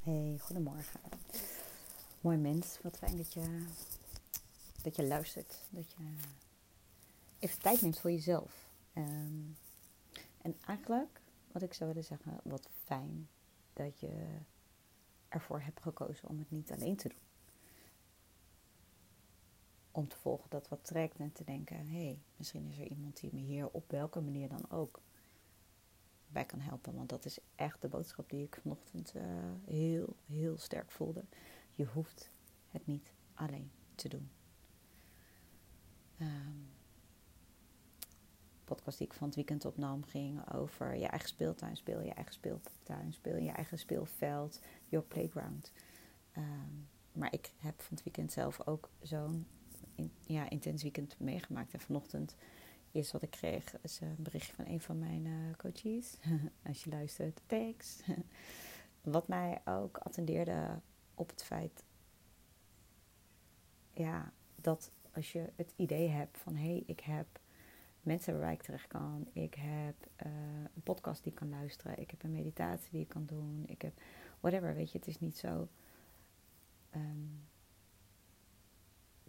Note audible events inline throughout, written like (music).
Hey, goedemorgen. Mooi mens, wat fijn dat je, dat je luistert. Dat je even tijd neemt voor jezelf. Ehm, en eigenlijk, wat ik zou willen zeggen, wat fijn dat je ervoor hebt gekozen om het niet alleen te doen. Om te volgen dat wat trekt en te denken, hé, hey, misschien is er iemand die me hier op welke manier dan ook bij kan helpen. Want dat is echt de boodschap die ik vanochtend uh, heel, heel sterk voelde. Je hoeft het niet alleen te doen. Um, podcast die ik van het weekend opnam ging over je eigen speeltuin, speel je eigen speeltuin, speel je eigen speelveld, your playground. Um, maar ik heb van het weekend zelf ook zo'n ja, intens weekend meegemaakt. En vanochtend is wat ik kreeg, is een berichtje van een van mijn uh, coaches. (laughs) Als je luistert, thanks. (laughs) wat mij ook attendeerde op het feit, ja, dat als je het idee hebt van hé, hey, ik heb mensen waar ik terecht kan, ik heb uh, een podcast die ik kan luisteren, ik heb een meditatie die ik kan doen, ik heb whatever, weet je, het is niet zo. Um,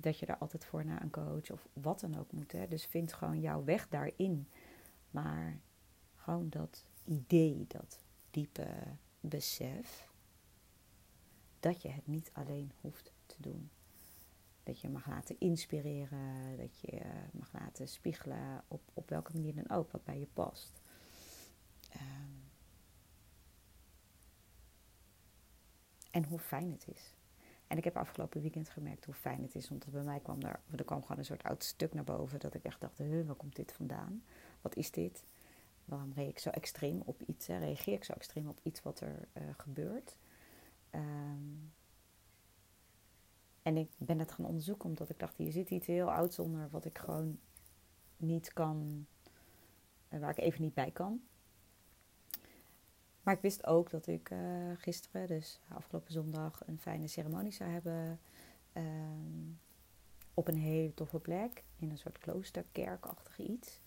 dat je er altijd voor naar een coach of wat dan ook moet. Hè? Dus vind gewoon jouw weg daarin. Maar gewoon dat idee, dat diepe besef, dat je het niet alleen hoeft te doen. Dat je mag laten inspireren, dat je mag laten spiegelen op, op welke manier dan ook, wat bij je past. Um, en hoe fijn het is. En ik heb afgelopen weekend gemerkt hoe fijn het is. Want bij mij kwam er, er kwam gewoon een soort oud stuk naar boven. Dat ik echt dacht, huh, waar komt dit vandaan? Wat is dit? Waarom reageer ik zo extreem op iets? Reageer ik zo extreem op iets wat er uh, gebeurt? Um, en ik ben het gaan onderzoeken omdat ik dacht, hier zit iets heel ouds onder wat ik gewoon niet kan, uh, waar ik even niet bij kan. Maar ik wist ook dat ik uh, gisteren, dus afgelopen zondag, een fijne ceremonie zou hebben. Um, op een hele toffe plek. In een soort kloosterkerkachtig iets.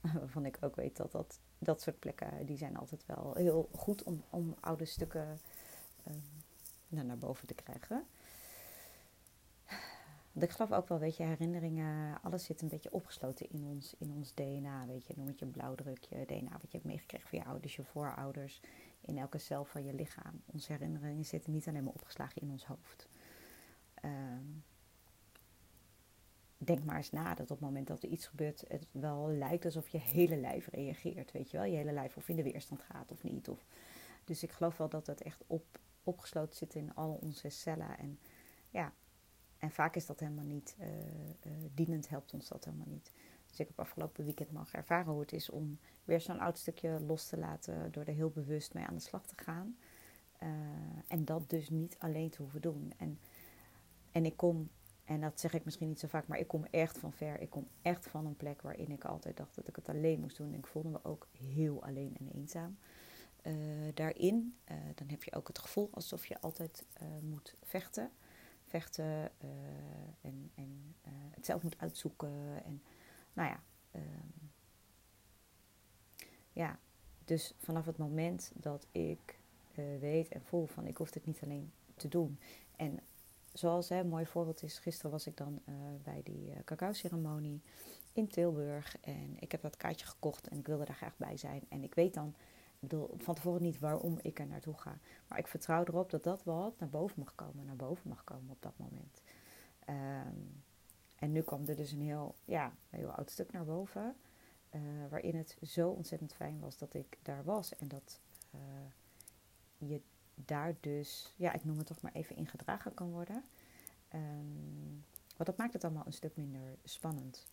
(laughs) Waarvan ik ook weet dat, dat dat soort plekken, die zijn altijd wel heel goed om, om oude stukken um, naar boven te krijgen. Want ik geloof ook wel, weet je, herinneringen, alles zit een beetje opgesloten in ons, in ons DNA, weet je. Noem het je blauwdrukje, DNA wat je hebt meegekregen van je ouders, je voorouders, in elke cel van je lichaam. Onze herinneringen zitten niet alleen maar opgeslagen in ons hoofd. Um, denk maar eens na dat op het moment dat er iets gebeurt, het wel lijkt alsof je hele lijf reageert, weet je wel. Je hele lijf of in de weerstand gaat of niet. Of, dus ik geloof wel dat het echt op, opgesloten zit in al onze cellen. En ja, en vaak is dat helemaal niet uh, uh, dienend, helpt ons dat helemaal niet. Dus ik heb afgelopen weekend mag ervaren hoe het is om weer zo'n oud stukje los te laten door er heel bewust mee aan de slag te gaan. Uh, en dat dus niet alleen te hoeven doen. En, en ik kom, en dat zeg ik misschien niet zo vaak, maar ik kom echt van ver. Ik kom echt van een plek waarin ik altijd dacht dat ik het alleen moest doen. En ik voelde me ook heel alleen en eenzaam. daarin, dan heb je ook het gevoel alsof je altijd moet vechten vechten uh, en, en uh, het zelf moet uitzoeken. En nou ja, um, ja, dus vanaf het moment dat ik uh, weet en voel van ik hoef het niet alleen te doen. En zoals hè, een mooi voorbeeld is, gisteren was ik dan bij die cacao ceremonie in Tilburg. En ik heb dat kaartje gekocht en ik wilde daar graag bij zijn. En ik weet dan bedoel van tevoren niet waarom ik er naartoe ga. Maar ik vertrouw erop dat dat wat naar boven mag komen, naar boven mag komen op dat moment. Um, en nu kwam er dus een heel, ja, een heel oud stuk naar boven. Uh, waarin het zo ontzettend fijn was dat ik daar was. En dat uh, je daar dus, ja, ik noem het toch maar even ingedragen kan worden. Um, want dat maakt het allemaal een stuk minder spannend.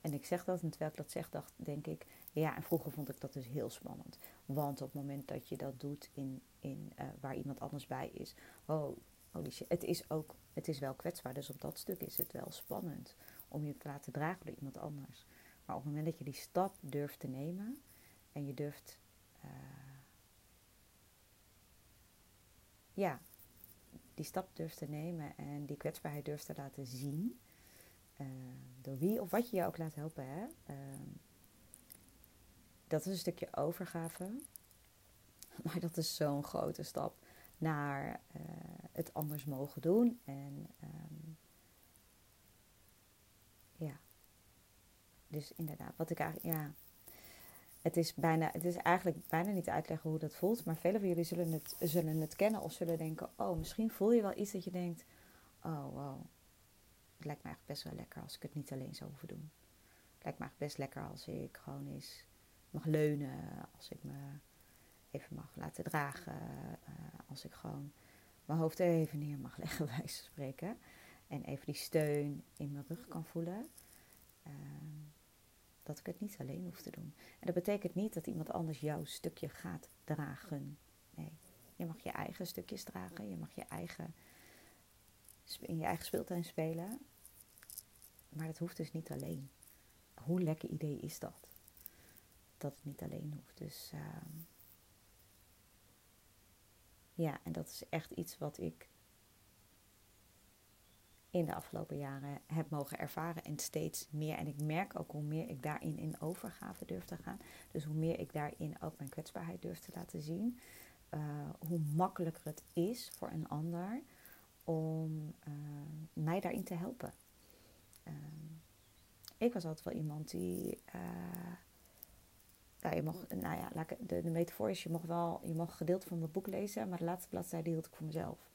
En ik zeg dat, en terwijl ik dat zeg, dacht, denk ik, ja, en vroeger vond ik dat dus heel spannend. Want op het moment dat je dat doet in, in, uh, waar iemand anders bij is, oh, holy het is ook, het is wel kwetsbaar. Dus op dat stuk is het wel spannend om je te laten dragen door iemand anders. Maar op het moment dat je die stap durft te nemen en je durft, uh, ja, die stap durft te nemen en die kwetsbaarheid durft te laten zien, uh, door wie of wat je je ook laat helpen, hè. Uh, dat is een stukje overgave. (laughs) Maar dat is zo'n grote stap. naar eh, het anders mogen doen. En ehm, ja, dus inderdaad, wat ik eigenlijk, ja, het is, bijna, het is eigenlijk bijna niet uitleggen hoe dat voelt. Maar velen van jullie zullen het, zullen het kennen of zullen denken: Oh, misschien voel je wel iets dat je denkt: Oh, wow. Het lijkt me eigenlijk best wel lekker als ik het niet alleen zou hoeven doen. Het lijkt me eigenlijk best lekker als ik gewoon eens mag leunen. Als ik me even mag laten dragen. Uh, als ik gewoon mijn hoofd even neer mag (laughs) leggen, bij spreken. En even die steun in mijn rug kan voelen. Uh, dat ik het niet alleen hoef te doen. En dat betekent niet dat iemand anders jouw stukje gaat dragen. Nee, je mag je eigen stukjes dragen. Je mag je eigen, in je eigen speeltuin spelen. Maar dat hoeft dus niet alleen. Hoe lekker idee is dat? Dat het niet alleen hoeft. Dus uh, ja, en dat is echt iets wat ik in de afgelopen jaren heb mogen ervaren en steeds meer. En ik merk ook hoe meer ik daarin in overgave durf te gaan. Dus hoe meer ik daarin ook mijn kwetsbaarheid durf te laten zien. Uh, hoe makkelijker het is voor een ander om uh, mij daarin te helpen. Uh, ik was altijd wel iemand die. Nou, je mocht, nou ja, de, de metafoor is: je mocht wel je mocht gedeelte van mijn boek lezen, maar de laatste bladzijde hield ik voor mezelf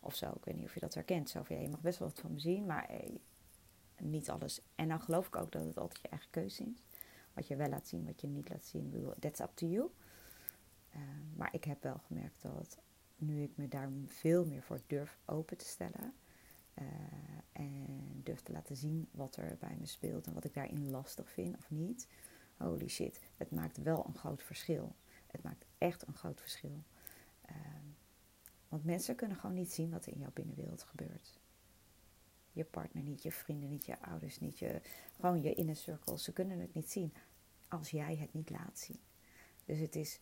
of zo. Ik weet niet of je dat herkent. Zo ja, je mag best wel wat van me zien, maar eh, niet alles. En dan geloof ik ook dat het altijd je eigen keuze is. Wat je wel laat zien, wat je niet laat zien, that's up to you. Uh, maar ik heb wel gemerkt dat nu ik me daar veel meer voor durf open te stellen. Uh, en durf te laten zien wat er bij me speelt en wat ik daarin lastig vind of niet. Holy shit, het maakt wel een groot verschil. Het maakt echt een groot verschil. Uh, want mensen kunnen gewoon niet zien wat er in jouw binnenwereld gebeurt. Je partner niet, je vrienden niet, je ouders niet, je, gewoon je inner circle. Ze kunnen het niet zien als jij het niet laat zien. Dus het is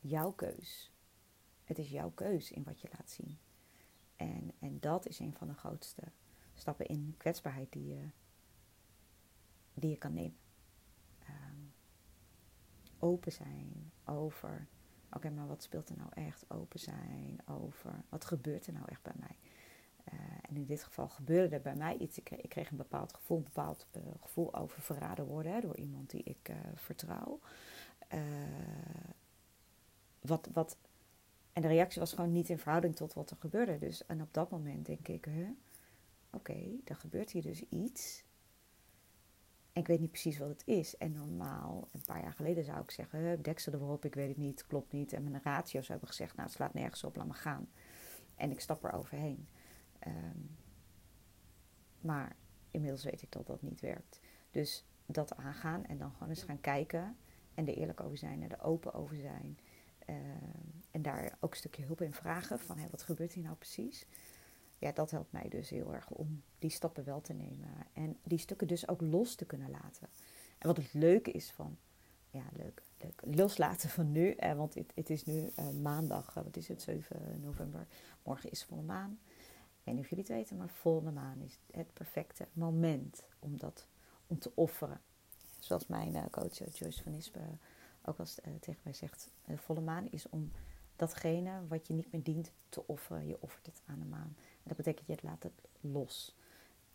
jouw keus. Het is jouw keus in wat je laat zien. En, en dat is een van de grootste stappen in kwetsbaarheid die je, die je kan nemen. Um, open zijn over Oké, maar wat speelt er nou echt? Open zijn over wat gebeurt er nou echt bij mij? Uh, en in dit geval gebeurde er bij mij iets. Ik kreeg, een bepaald gevoel, een bepaald uh, gevoel over verraden worden hè, door iemand die ik uh, vertrouw. wat, wat, en de reactie was gewoon niet in verhouding tot wat er gebeurde. Dus, en op dat moment denk ik, huh, oké, okay, er gebeurt hier dus iets. En ik weet niet precies wat het is. En normaal, een paar jaar geleden zou ik zeggen, deksel erop, ik weet het niet, klopt niet. En mijn ratio's hebben gezegd, nou het slaat nergens op, laat me gaan. En ik stap er overheen. Um, maar inmiddels weet ik dat dat niet werkt. Dus dat aangaan en dan gewoon eens gaan kijken. En er eerlijk over zijn en er open over zijn. Um, en daar ook een stukje hulp in vragen van hey, wat gebeurt hier nou precies dat helpt mij dus heel erg om die stappen wel te nemen. En die stukken dus ook los te kunnen laten. En wat het leuke is van, ja, leuk, leuk loslaten van nu. Eh, want het, het is nu eh, maandag, eh, wat is het, 7 november. Morgen is volle maan. Ik weet of jullie het weten, maar volle maan is het perfecte moment om dat, om te offeren. Zoals mijn uh, coach Joyce van Ispen ook als tegen mij zegt, volle maan is om datgene wat je niet meer dient te offeren. Je offert het aan de maan dat betekent je laat het los.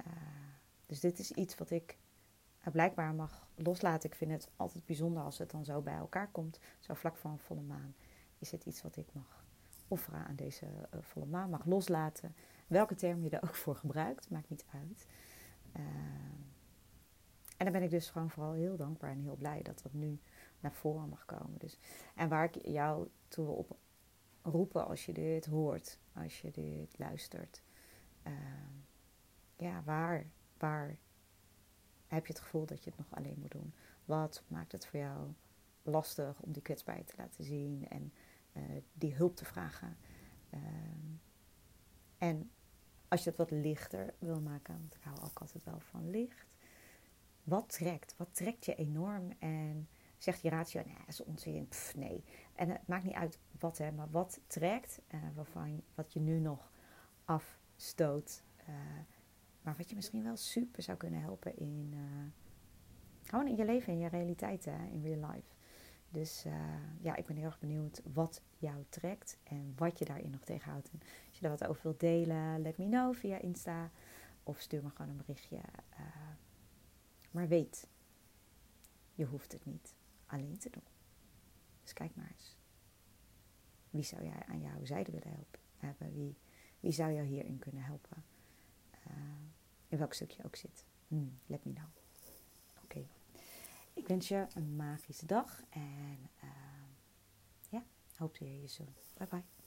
Uh, dus dit is iets wat ik uh, blijkbaar mag loslaten. Ik vind het altijd bijzonder als het dan zo bij elkaar komt. Zo vlak voor een volle maan is het iets wat ik mag offeren aan deze uh, volle maan. Mag loslaten. Welke term je er ook voor gebruikt, maakt niet uit. en dan ben ik dus gewoon vooral heel dankbaar en heel blij dat dat nu naar voren mag komen. Dus, en waar ik jou toe op roepen als je dit hoort, als je dit luistert. Uh, ja, waar, waar heb je het gevoel dat je het nog alleen moet doen? Wat maakt het voor jou lastig om die kwetsbaarheid te laten zien en uh, die hulp te vragen? Uh, en als je het wat lichter wil maken, want ik hou ook altijd wel van licht. Wat trekt? Wat trekt je enorm en zegt je ratio, nee, dat is onzin, Pff, nee. En het maakt niet uit wat, hè, maar wat trekt, uh, waarvan, wat je nu nog afstoot, uh, maar wat je misschien wel super zou kunnen helpen in, uh, gewoon in je leven, in je realiteit, hè, in real life. Dus ja, ik ben heel erg benieuwd wat jou trekt en wat je daarin nog tegenhoudt. En als je daar wat over wilt delen, let me know via Insta. Of stuur me gewoon een berichtje. Maar weet, je hoeft het niet alleen te doen. Dus kijk maar eens. Wie zou jij aan jouw zijde willen helpen, hebben? Wie, wie zou jou hierin kunnen helpen? Uh, in welk stukje je ook zit. Hmm, let me know. Oké. Ik wens je een magische dag en uh, ja, hoop te je zo. Bye bye.